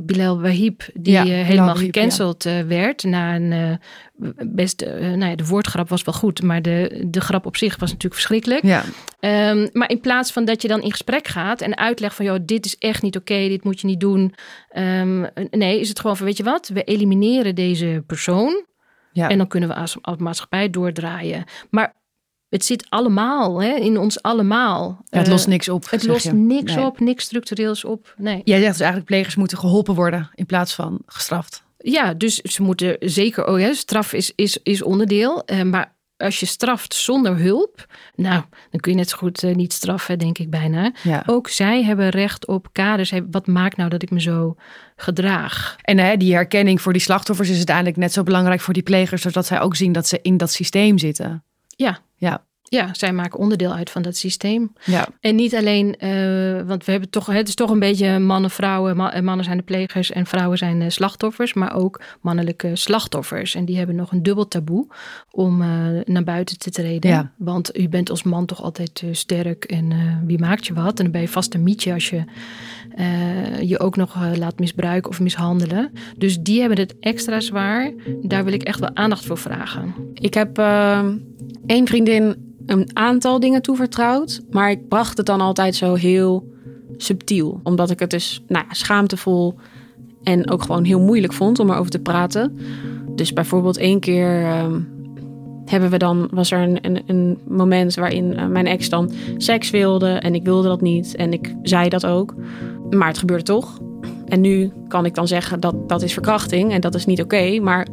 Bilal Wahib, die ja, uh, helemaal Wahib, gecanceld ja. uh, werd na een uh, best, nou ja, de woordgrap was wel goed, maar de, de grap op zich was natuurlijk verschrikkelijk. Ja. Um, maar in plaats van dat je dan in gesprek gaat en uitlegt van, joh, dit is echt niet oké, okay, dit moet je niet doen. Um, nee, is het gewoon van, weet je wat, we elimineren deze persoon ja. en dan kunnen we als, als maatschappij doordraaien. Maar het zit allemaal, hè, in ons allemaal. Ja, het lost niks op. Het lost je. niks nee. op, niks structureels op. Nee. Jij zegt dus eigenlijk plegers moeten geholpen worden in plaats van gestraft. Ja, dus ze moeten zeker, oh ja, straf is, is, is onderdeel. Eh, maar als je straft zonder hulp, nou, dan kun je net zo goed eh, niet straffen, denk ik bijna. Ja. Ook zij hebben recht op kaders. Wat maakt nou dat ik me zo gedraag? En hè, die herkenning voor die slachtoffers is uiteindelijk net zo belangrijk voor die plegers, zodat zij ook zien dat ze in dat systeem zitten. Ja. Ja. Ja, zij maken onderdeel uit van dat systeem. Ja. En niet alleen, eh, want we hebben toch, het is toch een beetje mannen, vrouwen. Eh, mannen zijn de plegers en vrouwen zijn de slachtoffers, maar ook mannelijke slachtoffers. En die hebben nog een dubbel taboe om eh, naar buiten te treden. Ja. Want u bent als man toch altijd sterk en wie maakt je wat? En dan ben je vast een mietje als je je ook nog laat misbruiken of mishandelen. Dus die hebben het extra zwaar. Daar wil ik echt wel aandacht voor vragen. Ik heb eh, één vriendin een aantal dingen toevertrouwd, maar ik bracht het dan altijd zo heel subtiel. Omdat ik het dus nou ja, schaamtevol en ook gewoon heel moeilijk vond om erover te praten. Dus bijvoorbeeld één keer ehm, hebben we dan, was er een, een, een moment waarin eh, mijn ex dan seks wilde en ik wilde dat niet en ik zei dat ook. Maar het gebeurde toch. En nu kan ik dan zeggen dat dat is verkrachting en dat is niet oké. Maar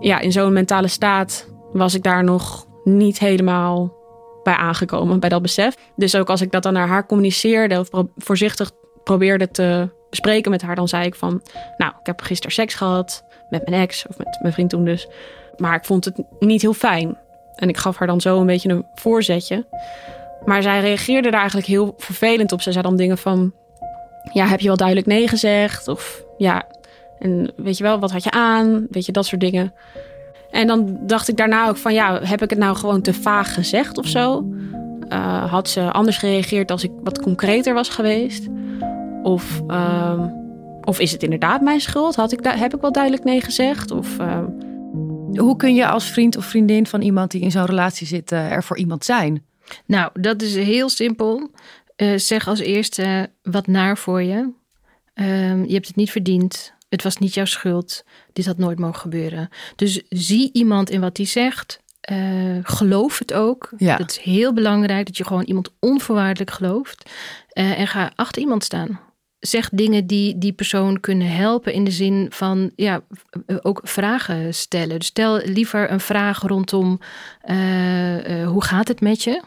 ja, in zo'n mentale staat was ik daar nog niet helemaal bij aangekomen, bij dat besef. Dus ook als ik dat dan naar haar communiceerde of voorzichtig probeerde te bespreken met haar, dan zei ik van, nou, ik heb gisteren seks gehad met mijn ex of met mijn vriend toen dus. Maar ik vond het niet heel fijn. En ik gaf haar dan zo een beetje een voorzetje. Maar zij reageerde daar eigenlijk heel vervelend op. Ze zei dan dingen van, ja, heb je wel duidelijk nee gezegd? Of ja, en weet je wel, wat had je aan? Weet je, dat soort dingen. En dan dacht ik daarna ook van, ja, heb ik het nou gewoon te vaag gezegd of zo? Eh, had ze anders gereageerd als ik wat concreter was geweest? Of, ehm, of is het inderdaad mijn schuld? Had ik heb ik wel duidelijk nee gezegd? Of, ehm, Hoe kun je als vriend of vriendin van iemand die in zo'n relatie zit eh, er voor iemand zijn? Nou, dat is heel simpel. Eh, zeg als eerste wat naar voor je. Ehm, je hebt het niet verdiend. Het was niet jouw schuld. Dit had nooit mogen gebeuren. Dus zie iemand in wat hij zegt. Eh, geloof het ook. Ja. Dat is heel belangrijk dat je gewoon iemand onvoorwaardelijk gelooft. Eh, en ga achter iemand staan. Zeg dingen die die persoon kunnen helpen in de zin van ja, eh, ook vragen stellen. Dus stel liever een vraag rondom eh, eh, hoe gaat het met je?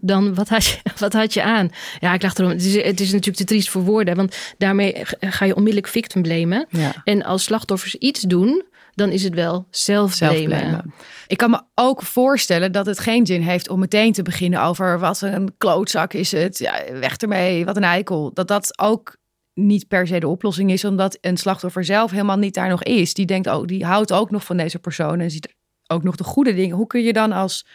dan wat had, je, wat had je aan? Ja, ik lag erom. Het is, het is natuurlijk te triest voor woorden, want daarmee ga je onmiddellijk victim blamen. Ja. En als slachtoffers iets doen, dan is het wel. Zelfblamen. Ik kan me ook voorstellen dat het geen zin heeft om meteen te beginnen over wat een klootzak is het. Ja, weg ermee, wat een eikel. Dat dat ook niet per se de oplossing is, omdat een slachtoffer zelf helemaal niet daar nog is. Die denkt ook, die houdt ook nog van deze persoon en ziet ook nog de goede dingen. Hoe kun je dan als,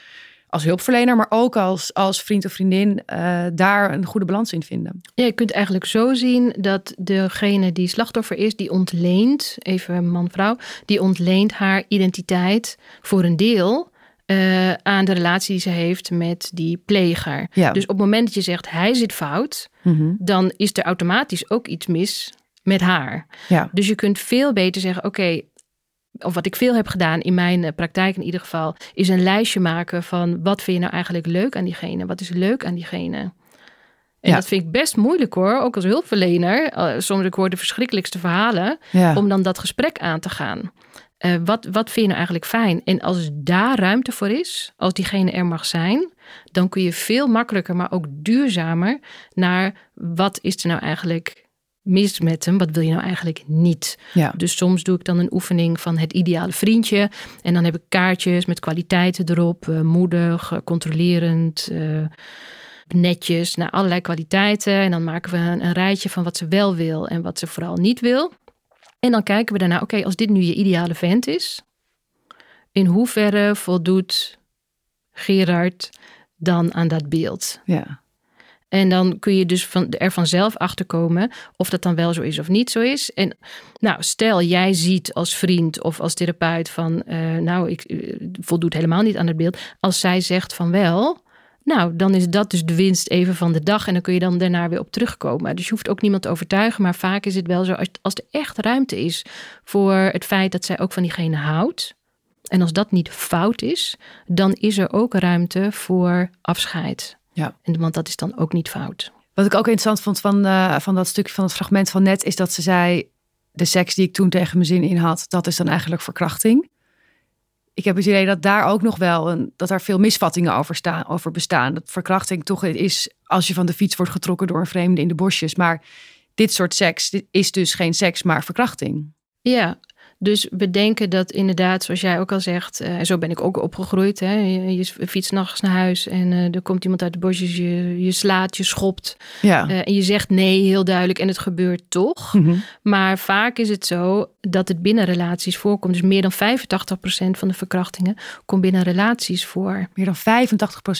als hulpverlener, maar ook als, als vriend of vriendin eh, daar een goede balans in vinden? Ja, je kunt eigenlijk zo zien dat degene die slachtoffer is, die ontleent, even man-vrouw, die ontleent haar identiteit voor een deel eh, aan de relatie die ze heeft met die pleger. Ja. Dus op het moment dat je zegt hij zit fout, dan is er automatisch ook iets mis met haar. Ja. Dus je kunt veel beter zeggen: oké, of wat ik veel heb gedaan in mijn eh, praktijk in ieder geval, is een lijstje maken van wat vind je nou eigenlijk leuk aan diegene? Wat is leuk aan diegene? En Ja. dat vind ik best moeilijk hoor, ook als hulpverlener. Eh, soms ik hoor de verschrikkelijkste verhalen Ja. om dan dat gesprek aan te gaan. Eh, wat, wat vind je nou eigenlijk fijn? En als daar ruimte voor is, als diegene er mag zijn, dan kun je veel makkelijker, maar ook duurzamer naar wat is er nou eigenlijk mis met hem? Wat wil je nou eigenlijk niet? Ja. Dus soms doe ik dan een oefening van het ideale vriendje. En dan heb ik kaartjes met kwaliteiten erop. eh, moedig, eh, controlerend, netjes. Nou, allerlei kwaliteiten. En dan maken we een, een rijtje van wat ze wel wil en wat ze vooral niet wil. En dan kijken we daarna, oké, als dit nu je ideale vent is. In hoeverre voldoet Gerard dan aan dat beeld? Ja. En dan kun je dus van, er vanzelf achter komen of dat dan wel zo is of niet zo is. En nou, stel jij ziet als vriend of als therapeut van, eh, nou, ik eh, voldoet helemaal niet aan het beeld. Als zij zegt van wel, nou, dan is dat dus de winst even van de dag. En dan kun je dan daarna weer op terugkomen. Dus je hoeft ook niemand te overtuigen. Maar vaak is het wel zo, als, als er echt ruimte is voor het feit dat zij ook van diegene houdt. En als dat niet fout is, dan is er ook ruimte voor afscheid. Ja. En, want dat is dan ook niet fout. Wat ik ook interessant vond van, eh, van dat stukje van het fragment van net, is dat ze zei: de seks die ik toen tegen mijn zin in had, dat is dan eigenlijk verkrachting. Ik heb het idee dat daar ook nog wel een, dat er veel misvattingen over, staan, over bestaan. Dat verkrachting toch is als je van de fiets wordt getrokken door een vreemde in de bosjes. Maar dit soort seks is dus geen seks, maar verkrachting. Ja, dus we denken dat inderdaad, zoals jij ook al zegt, uh, en zo ben ik ook opgegroeid. Hè, je, je fietst nachts naar huis en uh, er komt iemand uit de bosjes, je, je slaat, je schopt. Ja. Uh, en je zegt nee, heel duidelijk, en het gebeurt toch. Mhm. Maar vaak is het zo dat het binnen relaties voorkomt. Dus meer dan 85% van de verkrachtingen komt binnen relaties voor. Meer dan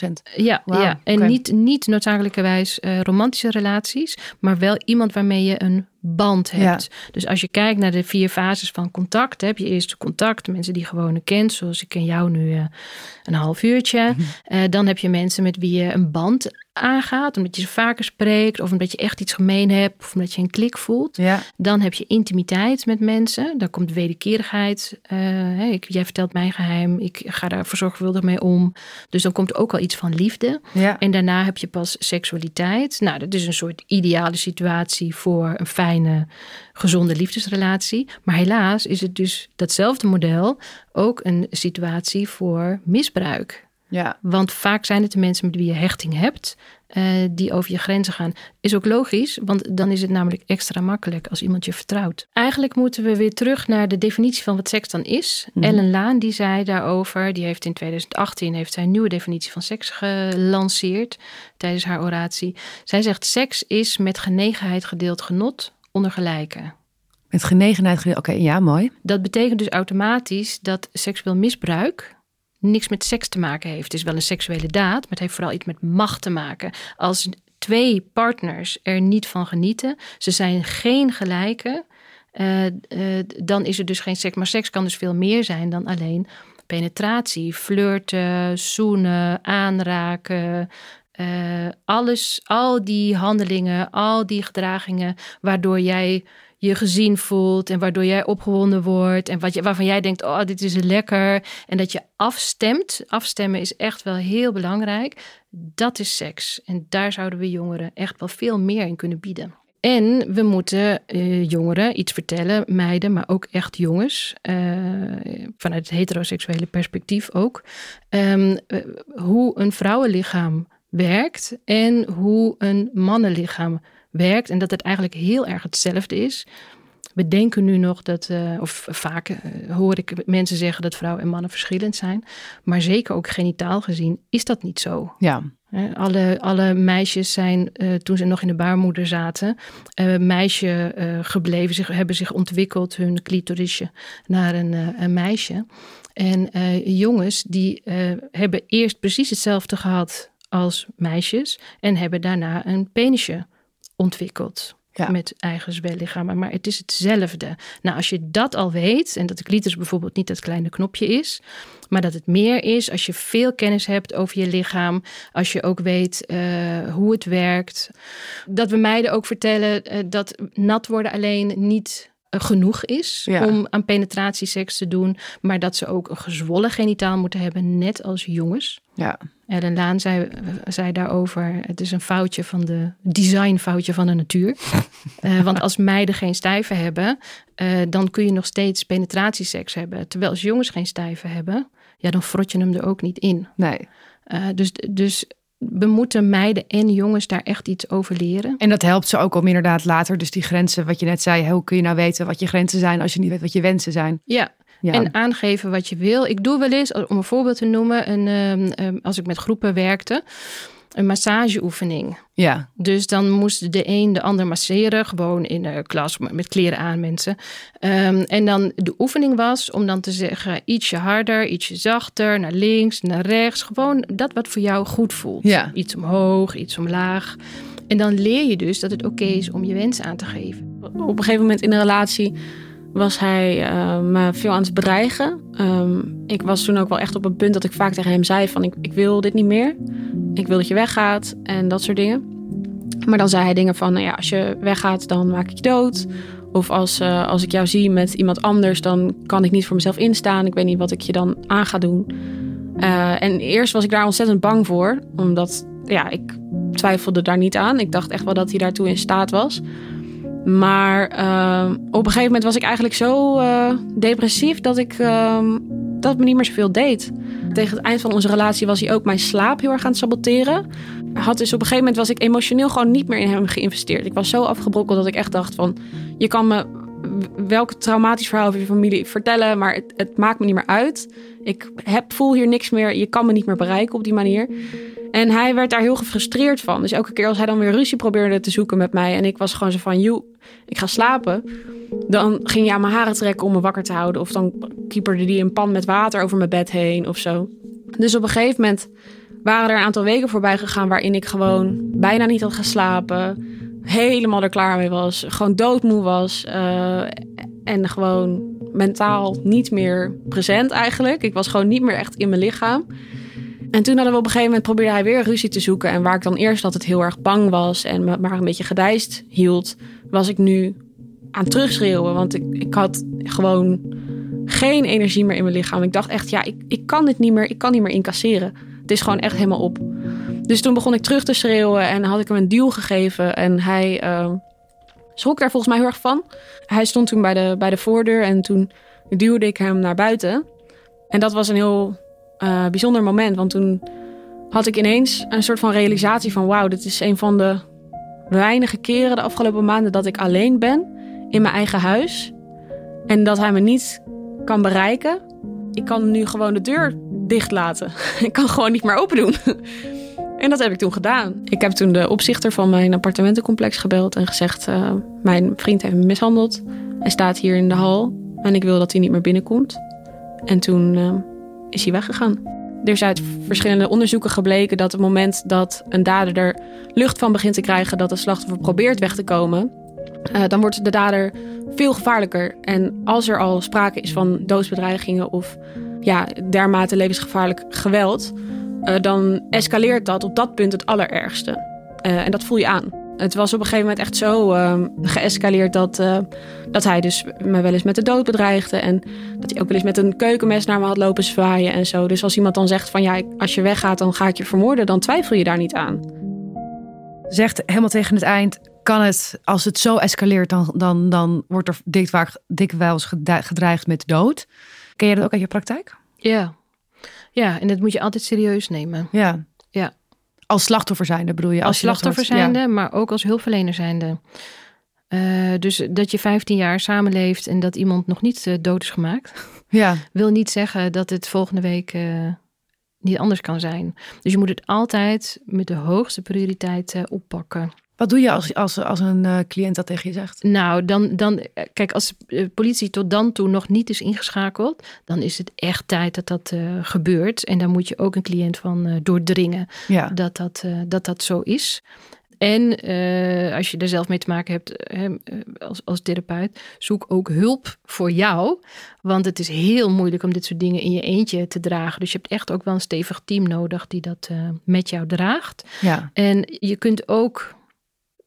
85%? Ja, ja. en niet, niet noodzakelijkerwijs eh, romantische relaties, maar wel iemand waarmee je een band hebt. Dus als je kijkt naar de vier fases van contact, heb je eerst contact, mensen die je gewoon kent, zoals ik ken jou nu eh, een half uurtje. Eh, dan heb je mensen met wie je een band aangaat, omdat je ze vaker spreekt, of omdat je echt iets gemeen hebt, of omdat je een klik voelt. Ja. Dan heb je intimiteit met mensen. Dan komt wederkerigheid. Eh, ik, jij vertelt mijn geheim. Ik ga daar verzorgvuldig mee om. Dus dan komt ook al iets van liefde. Ja. En daarna heb je pas seksualiteit. Nou, dat is een soort ideale situatie voor een fijne, gezonde liefdesrelatie. Maar helaas is het dus datzelfde model ook een situatie voor misbruik. Ja. Want vaak zijn het de mensen met wie je hechting hebt, eh, die over je grenzen gaan. Is ook logisch, want dan is het namelijk extra makkelijk als iemand je vertrouwt. Eigenlijk moeten we weer terug naar de definitie van wat seks dan is. Mhm. Ellen Laan die zei daarover, die heeft in 2018 heeft zij een nieuwe definitie van seks gelanceerd tijdens haar oratie. Zij zegt seks is met genegenheid gedeeld genot onder gelijken. Met genegenheid. gede- Oké, ja, mooi. Dat betekent dus automatisch dat seksueel misbruik niks met seks te maken heeft. Het is wel een seksuele daad, maar het heeft vooral iets met macht te maken. Als twee partners er niet van genieten, ze zijn geen gelijken, eh, eh, dan is er dus geen seks. Maar seks kan dus veel meer zijn dan alleen penetratie, flirten, zoenen, aanraken. eh, alles, al die handelingen, al die gedragingen waardoor jij je gezien voelt en waardoor jij opgewonden wordt en wat je, waarvan jij denkt, oh, dit is lekker. En dat je afstemt. Afstemmen is echt wel heel belangrijk. Dat is seks. En daar zouden we jongeren echt wel veel meer in kunnen bieden. En we moeten eh, jongeren iets vertellen, meiden, maar ook echt jongens, eh, vanuit het heteroseksuele perspectief ook, ehm, eh, hoe een vrouwenlichaam werkt en hoe een mannenlichaam werkt. En dat het eigenlijk heel erg hetzelfde is. We denken nu nog dat, eh, of vaak eh, hoor ik mensen zeggen dat vrouwen en mannen verschillend zijn. Maar zeker ook genitaal gezien is dat niet zo. Ja. Alle, alle meisjes zijn, eh, toen ze nog in de baarmoeder zaten, meisje gebleven, zich, hebben zich ontwikkeld, hun clitorisje, naar een, een meisje. En jongens, die hebben eerst precies hetzelfde gehad als meisjes en hebben daarna een penisje ontwikkeld. Ja. Met eigen zwellichamen. Maar het is hetzelfde. Nou, als je dat al weet, en dat de clitoris bijvoorbeeld niet dat kleine knopje is, maar dat het meer is als je veel kennis hebt over je lichaam, als je ook weet eh, hoe het werkt. Dat we meiden ook vertellen eh, dat nat worden alleen niet genoeg is Ja. om aan penetratieseks te doen, maar dat ze ook een gezwollen genitaal moeten hebben, net als jongens. Ja. Ellen Laan zei, zei daarover: het is een foutje van de designfoutje van de natuur. Eh, want als meiden geen stijven hebben, eh, dan kun je nog steeds penetratieseks hebben. Terwijl als jongens geen stijven hebben, ja, dan frot je hem er ook niet in. Nee. Eh, dus, dus we moeten meiden en jongens daar echt iets over leren. En dat helpt ze ook om inderdaad later, dus die grenzen, wat je net zei, hoe kun je nou weten wat je grenzen zijn als je niet weet wat je wensen zijn? Ja, Ja. En aangeven wat je wil. Ik doe wel eens, om een voorbeeld te noemen, een, ehm, ehm, als ik met groepen werkte, een massageoefening. ja. Dus dan moest de een de ander masseren, gewoon in de klas met kleren aan mensen. Ehm, en dan de oefening was om dan te zeggen ietsje harder, ietsje zachter, naar links, naar rechts. Gewoon dat wat voor jou goed voelt. Ja. Iets omhoog, iets omlaag. En dan leer je dus dat het oké is om je wensen aan te geven. Op een gegeven moment in de relatie was hij eh, me veel aan het bedreigen. Ehm, ik was toen ook wel echt op een punt dat ik vaak tegen hem zei van ik, ik wil dit niet meer. Ik wil dat je weggaat en dat soort dingen. Maar dan zei hij dingen van nou ja, als je weggaat dan maak ik je dood. Of als, eh, als ik jou zie met iemand anders dan kan ik niet voor mezelf instaan. Ik weet niet wat ik je dan aan ga doen. Eh, en eerst was ik daar ontzettend bang voor. Omdat ja, ik twijfelde daar niet aan. Ik dacht echt wel dat hij daartoe in staat was. Maar ehm, op een gegeven moment was ik eigenlijk zo eh, depressief dat ik ehm, dat me niet meer zoveel deed. Tegen het eind van onze relatie was hij ook mijn slaap heel erg aan het saboteren. Had dus op een gegeven moment was ik emotioneel gewoon niet meer in hem geïnvesteerd. Ik was zo afgebrokkeld dat ik echt dacht van... je kan me welk traumatisch verhaal over je familie vertellen, maar het, het, maakt me niet meer uit. Ik heb, voel hier niks meer. Je kan me niet meer bereiken op die manier. En hij werd daar heel gefrustreerd van. Dus elke keer als hij dan weer ruzie probeerde te zoeken met mij en ik was gewoon zo van, joe, ik ga slapen. Dan ging hij aan mijn haren trekken om me wakker te houden. Of dan kieperde hij een pan met water over mijn bed heen of zo. Dus op een gegeven moment waren er een aantal weken voorbij gegaan waarin ik gewoon bijna niet had geslapen helemaal er klaar mee was. Gewoon doodmoe was. Uh, en gewoon mentaal niet meer present eigenlijk. Ik was gewoon niet meer echt in mijn lichaam. En toen hadden we op een gegeven moment probeerde hij weer ruzie te zoeken. En waar ik dan eerst altijd heel erg bang was en me maar een beetje gedijst hield, was ik nu aan terugschreeuwen. Want ik, ik had gewoon geen energie meer in mijn lichaam. Ik dacht echt, ja, ik, ik kan dit niet meer, ik kan niet meer incasseren. Het is gewoon echt helemaal op. Dus toen begon ik terug te schreeuwen en had ik hem een duw gegeven. En hij uh, schrok daar volgens mij heel erg van. Hij stond toen bij de, bij de voordeur en toen duwde ik hem naar buiten. En dat was een heel uh, bijzonder moment, want toen had ik ineens een soort van realisatie van... wauw, dit is een van de weinige keren de afgelopen maanden dat ik alleen ben in mijn eigen huis. En dat hij me niet kan bereiken. Ik kan nu gewoon de deur dicht laten. Ik kan gewoon niet meer open doen. En dat heb ik toen gedaan. Ik heb toen de opzichter van mijn appartementencomplex gebeld en gezegd: uh, Mijn vriend heeft me mishandeld. Hij staat hier in de hal en ik wil dat hij niet meer binnenkomt. En toen uh, is hij weggegaan. Er is uit verschillende onderzoeken gebleken dat het moment dat een dader er lucht van begint te krijgen dat het slachtoffer probeert weg te komen, uh, dan wordt de dader veel gevaarlijker. En als er al sprake is van doodsbedreigingen of ja, dermate levensgevaarlijk geweld, uh, dan escaleert dat op dat punt het allerergste. Uh, en dat voel je aan. Het was op een gegeven moment echt zo uh, geëscaleerd dat, dat hij dus me wel eens met de dood bedreigde. En dat hij ook wel eens met een keukenmes naar me had lopen zwaaien en zo. Dus als iemand dan zegt van ja, als je weggaat dan ga ik je vermoorden, dan twijfel je daar niet aan. Zegt helemaal tegen het eind, kan het, als het zo escaleert, dan, dan, dan wordt er dikwijls gedreigd met dood. Ken je dat ook uit je praktijk? Ja, ja, en dat moet je altijd serieus nemen. Ja. ja. Als slachtoffer zijnde bedoel je? Als, als slachtoffer zijnde, maar ook als hulpverlener zijnde. Uh, dus dat je 15 jaar samenleeft en dat iemand nog niet uh, dood is gemaakt, ja. wil niet zeggen dat het volgende week uh, niet anders kan zijn. Dus je moet het altijd met de hoogste prioriteit oppakken. Wat doe je als, als, als een uh, cliënt dat tegen je zegt? Nou, dan, dan kijk, als de politie tot dan toe nog niet is ingeschakeld, dan is het echt tijd dat dat uh, gebeurt. En daar moet je ook een cliënt van uh, doordringen ja. dat, dat, dat dat zo is. En als je er zelf mee te maken hebt als, als therapeut, zoek ook hulp voor jou. Want het is heel moeilijk om dit soort dingen in je eentje te dragen. Dus je hebt echt ook wel een stevig team nodig die dat met jou draagt. Ja. En je kunt ook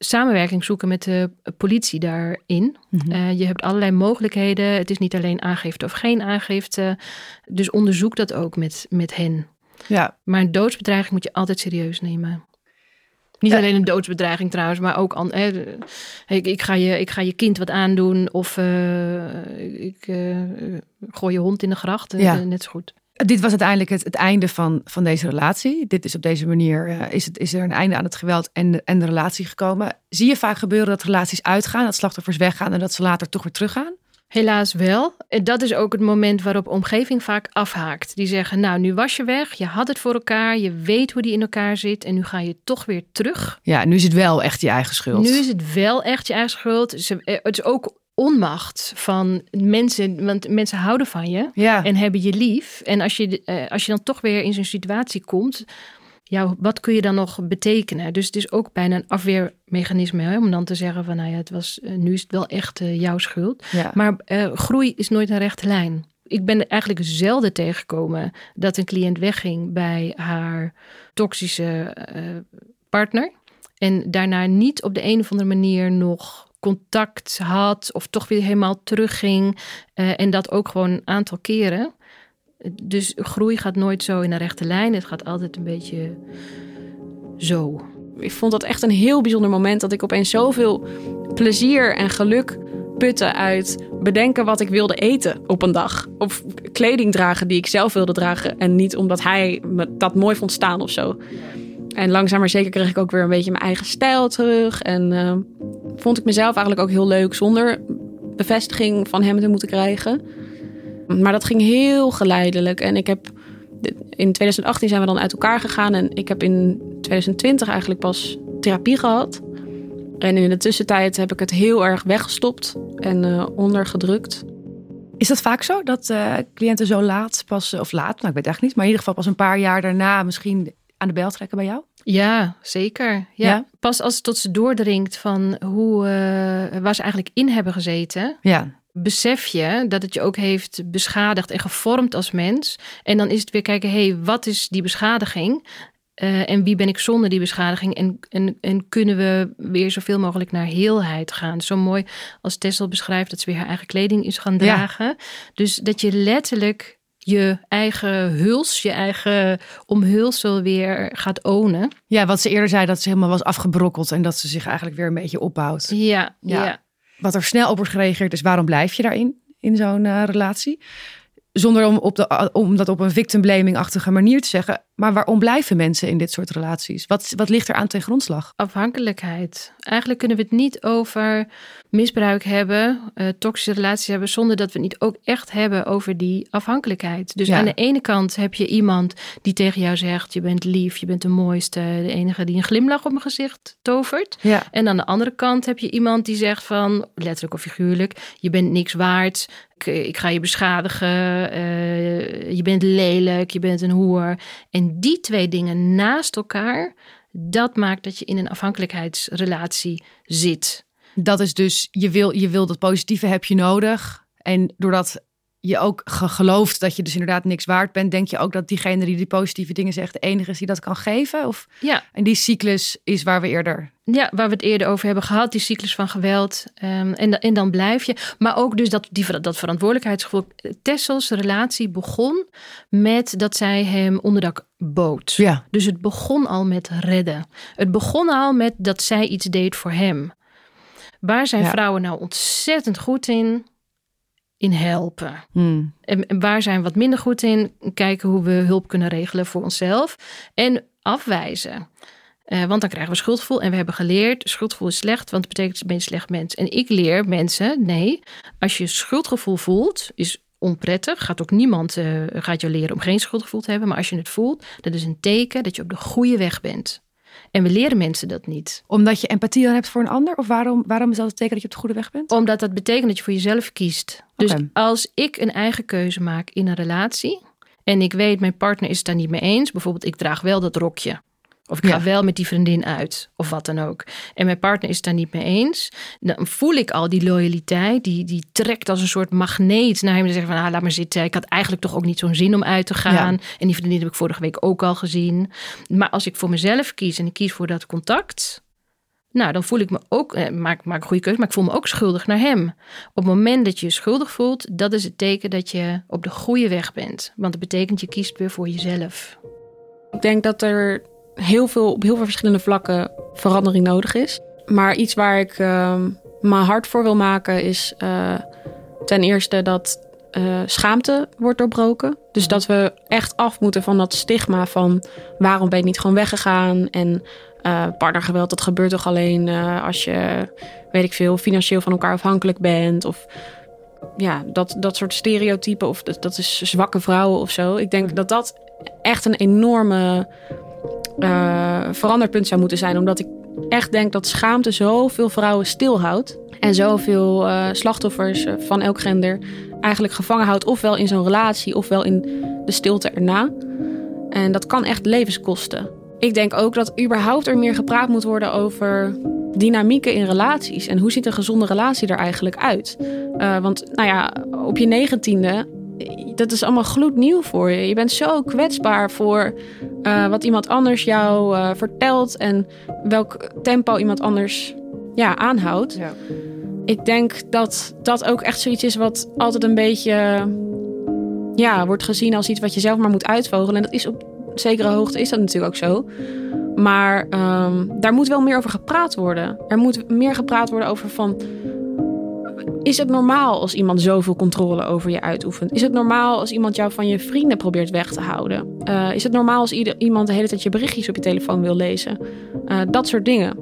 samenwerking zoeken met de politie daarin. Mhm. Uh, je hebt allerlei mogelijkheden. Het is niet alleen aangifte of geen aangifte. Dus onderzoek dat ook met, met hen. Ja. Maar een doodsbedreiging moet je altijd serieus nemen. Niet alleen een doodsbedreiging trouwens, maar ook eh, ik, ik, ga je, ik ga je kind wat aandoen of uh, ik uh, gooi je hond in de gracht. Ja. net zo goed. Dit was uiteindelijk het, het einde van, van deze relatie. Dit is op deze manier uh, is, het, is er een einde aan het geweld en de, en de relatie gekomen. Zie je vaak gebeuren dat relaties uitgaan, dat slachtoffers weggaan en dat ze later toch weer teruggaan? Helaas wel. Dat is ook het moment waarop omgeving vaak afhaakt. Die zeggen, nou nu was je weg, je had het voor elkaar, je weet hoe die in elkaar zit en nu ga je toch weer terug. Ja, nu is het wel echt je eigen schuld. Nu is het wel echt je eigen schuld. Het is ook onmacht van mensen, want mensen houden van je ja. en hebben je lief. En als je, uh, als je dan toch weer in zo'n situatie komt, ja, wat kun je dan nog betekenen? Dus het is ook bijna een afweermechanisme hè, om dan te zeggen van, nou ja, het was, uh, nu is het wel echt uh, jouw schuld. Ja. Maar groei is nooit een rechte lijn. Ik ben eigenlijk zelden tegengekomen dat een cliënt wegging bij haar toxische partner en daarna niet op de een of andere manier nog contact had of toch weer helemaal terugging. Uh, en dat ook gewoon een aantal keren. Dus groei gaat nooit zo in een rechte lijn. Het gaat altijd een beetje zo. Ik vond dat echt een heel bijzonder moment dat ik opeens zoveel plezier en geluk putten uit bedenken wat ik wilde eten op een dag. Of kleding dragen die ik zelf wilde dragen. En niet omdat hij me dat mooi vond staan of zo. En langzaam maar zeker kreeg ik ook weer een beetje mijn eigen stijl terug. En uh, vond ik mezelf eigenlijk ook heel leuk zonder bevestiging van hem te moeten krijgen. Maar dat ging heel geleidelijk. En ik heb in 2018 zijn we dan uit elkaar gegaan. En ik heb in 2020 eigenlijk pas therapie gehad. En in de tussentijd heb ik het heel erg weggestopt en uh, ondergedrukt. Is dat vaak zo dat uh, cliënten zo laat pas, of laat, nou ik weet echt niet, maar in ieder geval pas een paar jaar daarna misschien aan de bel trekken bij jou? Ja, zeker. Ja. Pas als het tot ze doordringt van hoe, uh, waar ze eigenlijk in hebben gezeten. Ja. Besef je dat het je ook heeft beschadigd en gevormd als mens. En dan is het weer kijken, hé, hey, wat is die beschadiging? Uh, en wie ben ik zonder die beschadiging? En, en, en kunnen we weer zoveel mogelijk naar heelheid gaan? Zo mooi als Tessel beschrijft dat ze weer haar eigen kleding is gaan dragen. Ja. Dus dat je letterlijk je eigen huls, je eigen omhulsel weer gaat ownen. Ja, wat ze eerder zei, dat ze helemaal was afgebrokkeld en dat ze zich eigenlijk weer een beetje opbouwt. Ja, ja. ja. Wat er snel op wordt gereageerd is, waarom blijf je daarin, in zo'n uh, relatie? Zonder om, op de, om dat op een victim blaming-achtige manier te zeggen. Maar waarom blijven mensen in dit soort relaties? Wat, wat ligt er aan ten grondslag? Afhankelijkheid. Eigenlijk kunnen we het niet over misbruik hebben, uh, toxische relaties hebben, zonder dat we het niet ook echt hebben over die afhankelijkheid. Dus aan de ene kant heb je iemand die tegen jou zegt: Je bent lief, je bent de mooiste, de enige die een glimlach op mijn gezicht tovert. Ja. En aan de andere kant heb je iemand die zegt van, letterlijk of figuurlijk, je bent niks waard, ik ga je beschadigen, uh, je bent lelijk, je bent een hoer. En die twee dingen naast elkaar, dat maakt dat je in een afhankelijkheidsrelatie zit. Dat is dus, je wil, je wil dat positieve heb je nodig. En doordat je ook gelooft dat je dus inderdaad niks waard bent, denk je ook dat diegene die die positieve dingen zegt de enige is die dat kan geven? Of, ja. En die cyclus is waar we eerder. Ja, waar we het eerder over hebben gehad, die cyclus van geweld. Um, en, en dan blijf je. Maar ook dus dat, die, dat verantwoordelijkheidsgevoel. Tessels relatie begon met dat zij hem onderdak bood. Ja. Dus het begon al met redden. Het begon al met dat zij iets deed voor hem. Waar zijn vrouwen nou ontzettend goed in? In helpen. Hmm. En, en, waar zijn we wat minder goed in? Kijken hoe we hulp kunnen regelen voor onszelf. En afwijzen. Uh, want dan krijgen we schuldgevoel. En we hebben geleerd, schuldgevoel is slecht, want het betekent dat je slecht mens. En ik leer mensen, nee, als je schuldgevoel voelt, is onprettig. Gaat ook niemand uh, gaat jou leren om geen schuldgevoel te hebben. Maar als je het voelt, dat is een teken dat je op de goede weg bent. En we leren mensen dat niet. Omdat je empathie dan hebt voor een ander? Of waarom, waarom is dat het teken dat je op de goede weg bent? Omdat dat betekent dat je voor jezelf kiest. Dus als ik een eigen keuze maak in een relatie... en ik weet, mijn partner is het daar niet mee eens... bijvoorbeeld, ik draag wel dat rokje... Of ik ga wel met die vriendin uit, of wat dan ook. En mijn partner is het daar niet mee eens. Dan voel ik al die loyaliteit, die, die trekt als een soort magneet naar hem. En zeggen van, ah, laat maar zitten. Ik had eigenlijk toch ook niet zo'n zin om uit te gaan. En die vriendin heb ik vorige week ook al gezien. Maar als ik voor mezelf kies en ik kies voor dat contact... Nou, dan voel ik me ook, eh, maak, maak een goede keuze, maar ik voel me ook schuldig naar hem. Op het moment dat je je schuldig voelt, dat is het teken dat je op de goede weg bent. Want dat betekent je kiest weer voor jezelf. Ik denk dat er heel veel, op heel veel verschillende vlakken verandering nodig is. Maar iets waar ik uh, mijn hart voor wil maken is uh, ten eerste dat uh, schaamte wordt doorbroken. Dus dat we echt af moeten van dat stigma van waarom ben je niet gewoon weggegaan en uh, partnergeweld dat gebeurt toch alleen als je weet ik veel financieel van elkaar afhankelijk bent of ja dat, dat soort stereotypen of dat, dat is zwakke vrouwen of zo. Ik denk dat dat echt een enorme uh, veranderpunt zou moeten zijn. Omdat ik echt denk dat schaamte zoveel vrouwen stilhoudt. En zoveel uh, slachtoffers van elk gender eigenlijk gevangen houdt. Ofwel in zo'n relatie, ofwel in de stilte erna. En dat kan echt levens kosten. Ik denk ook dat überhaupt er meer gepraat moet worden over dynamieken in relaties. En hoe ziet een gezonde relatie er eigenlijk uit? Want nou ja, op je negentiende dat is allemaal gloednieuw voor je. Je bent zo kwetsbaar voor uh, wat iemand anders jou uh, vertelt en welk tempo iemand anders ja, aanhoudt. Ja. Ik denk dat dat ook echt zoiets is wat altijd een beetje ja, wordt gezien als iets wat je zelf maar moet uitvogelen. En dat is op zekere hoogte is dat natuurlijk ook zo. Maar ehm, daar moet wel meer over gepraat worden. Er moet meer gepraat worden over van. Is het normaal als iemand zoveel controle over je uitoefent? Is het normaal als iemand jou van je vrienden probeert weg te houden? Uh, is het normaal als iemand de hele tijd je berichtjes op je telefoon wil lezen? Uh, dat soort dingen.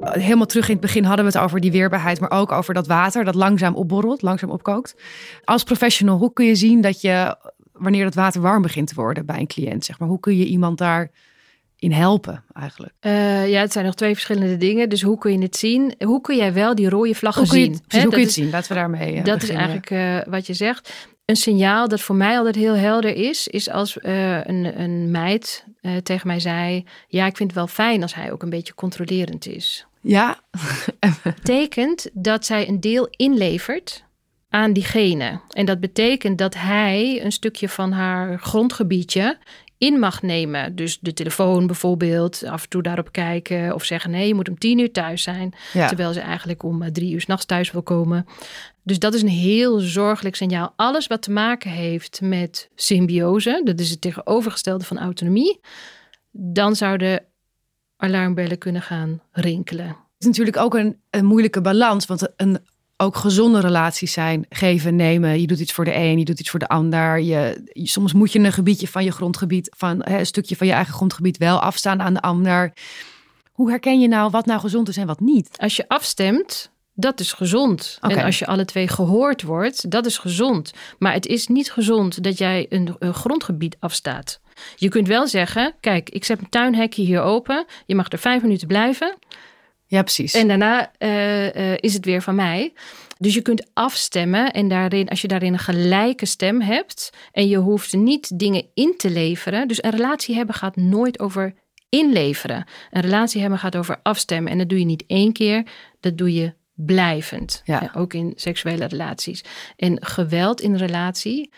Helemaal terug in het begin hadden we het over die weerbaarheid, maar ook over dat water dat langzaam opborrelt, langzaam opkookt. Als professional, hoe kun je zien dat je, wanneer dat water warm begint te worden bij een cliënt, zeg maar, hoe kun je iemand daar in helpen eigenlijk? Uh, ja, het zijn nog twee verschillende dingen. Dus hoe kun je het zien? Hoe kun jij wel die rode vlaggen zien? Het, hoe kun je het zien? Laten we daarmee uh, Dat is eigenlijk uh, wat je zegt. Een signaal dat voor mij altijd heel helder is, is als een, een meid tegen mij zei: Ja, ik vind het wel fijn als hij ook een beetje controlerend is. Ja. betekent dat zij een deel inlevert aan diegene. En dat betekent dat hij een stukje van haar grondgebiedje in mag nemen. Dus de telefoon bijvoorbeeld, af en toe daarop kijken of zeggen nee, je moet om tien uur thuis zijn, terwijl ze eigenlijk om eh, drie uur s'nachts thuis wil komen. Dus dat is een heel zorgelijk signaal. Alles wat te maken heeft met symbiose, dat is het tegenovergestelde van autonomie, dan zouden alarmbellen kunnen gaan rinkelen. Het is natuurlijk ook een, een moeilijke balans, want een ook gezonde relaties zijn. Geven, nemen. Je doet iets voor de een, je doet iets voor de ander. Je, soms moet je een gebiedje van je grondgebied, van hè, een stukje van je eigen grondgebied wel afstaan aan de ander. Hoe herken je nou wat nou gezond is en wat niet? Als je afstemt, dat is gezond. En als je alle twee gehoord wordt, dat is gezond. Maar het is niet gezond dat jij een, een, grondgebied afstaat. Je kunt wel zeggen: kijk, ik zet mijn tuinhekje hier open. Je mag er vijf minuten blijven. Ja, precies. En daarna uh, uh, is het weer van mij. Dus je kunt afstemmen en daarin, als je daarin een gelijke stem hebt en je hoeft niet dingen in te leveren. Dus een relatie hebben gaat nooit over inleveren. Een relatie hebben gaat over afstemmen. En dat doe je niet één keer, dat doe je blijvend. Ja. ook in seksuele relaties. En geweld in een relatie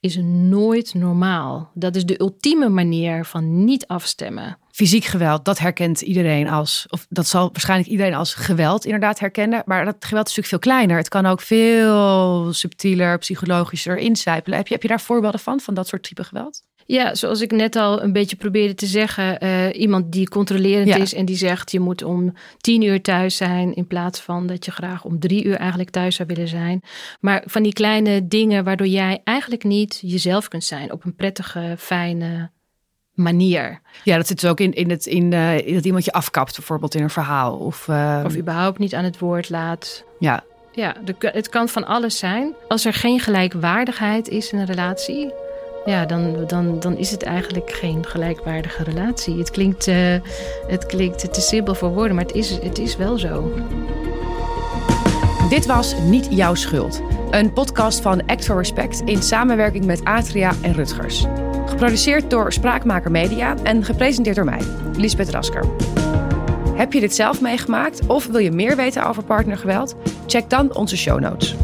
is nooit normaal. Dat is de ultieme manier van niet afstemmen. Fysiek geweld, dat herkent iedereen als, of dat zal waarschijnlijk iedereen als geweld inderdaad herkennen. Maar dat geweld is natuurlijk veel kleiner. Het kan ook veel subtieler, psychologischer incijpelen. Heb je, heb je daar voorbeelden van, van dat soort type geweld? Ja, zoals ik net al een beetje probeerde te zeggen. Uh, iemand die controlerend is en die zegt je moet om tien uur thuis zijn. In plaats van dat je graag om drie uur eigenlijk thuis zou willen zijn. Maar van die kleine dingen waardoor jij eigenlijk niet jezelf kunt zijn. Op een prettige, fijne manier. Ja, dat zit dus ook in, in, het, in, uh, in dat iemand je afkapt bijvoorbeeld in een verhaal. Of, uh... of überhaupt niet aan het woord laat. Ja. Ja, de, het kan van alles zijn. Als er geen gelijkwaardigheid is in een relatie ja, dan, dan, dan is het eigenlijk geen gelijkwaardige relatie. Het klinkt, uh, het klinkt te simpel voor woorden, maar het is, het is wel zo. Dit was Niet Jouw Schuld. Een podcast van Act for Respect in samenwerking met Atria en Rutgers. Geproduceerd door Spraakmaker Media en gepresenteerd door mij, Lisbeth Rasker. Heb je dit zelf meegemaakt of wil je meer weten over partnergeweld? Check dan onze show notes.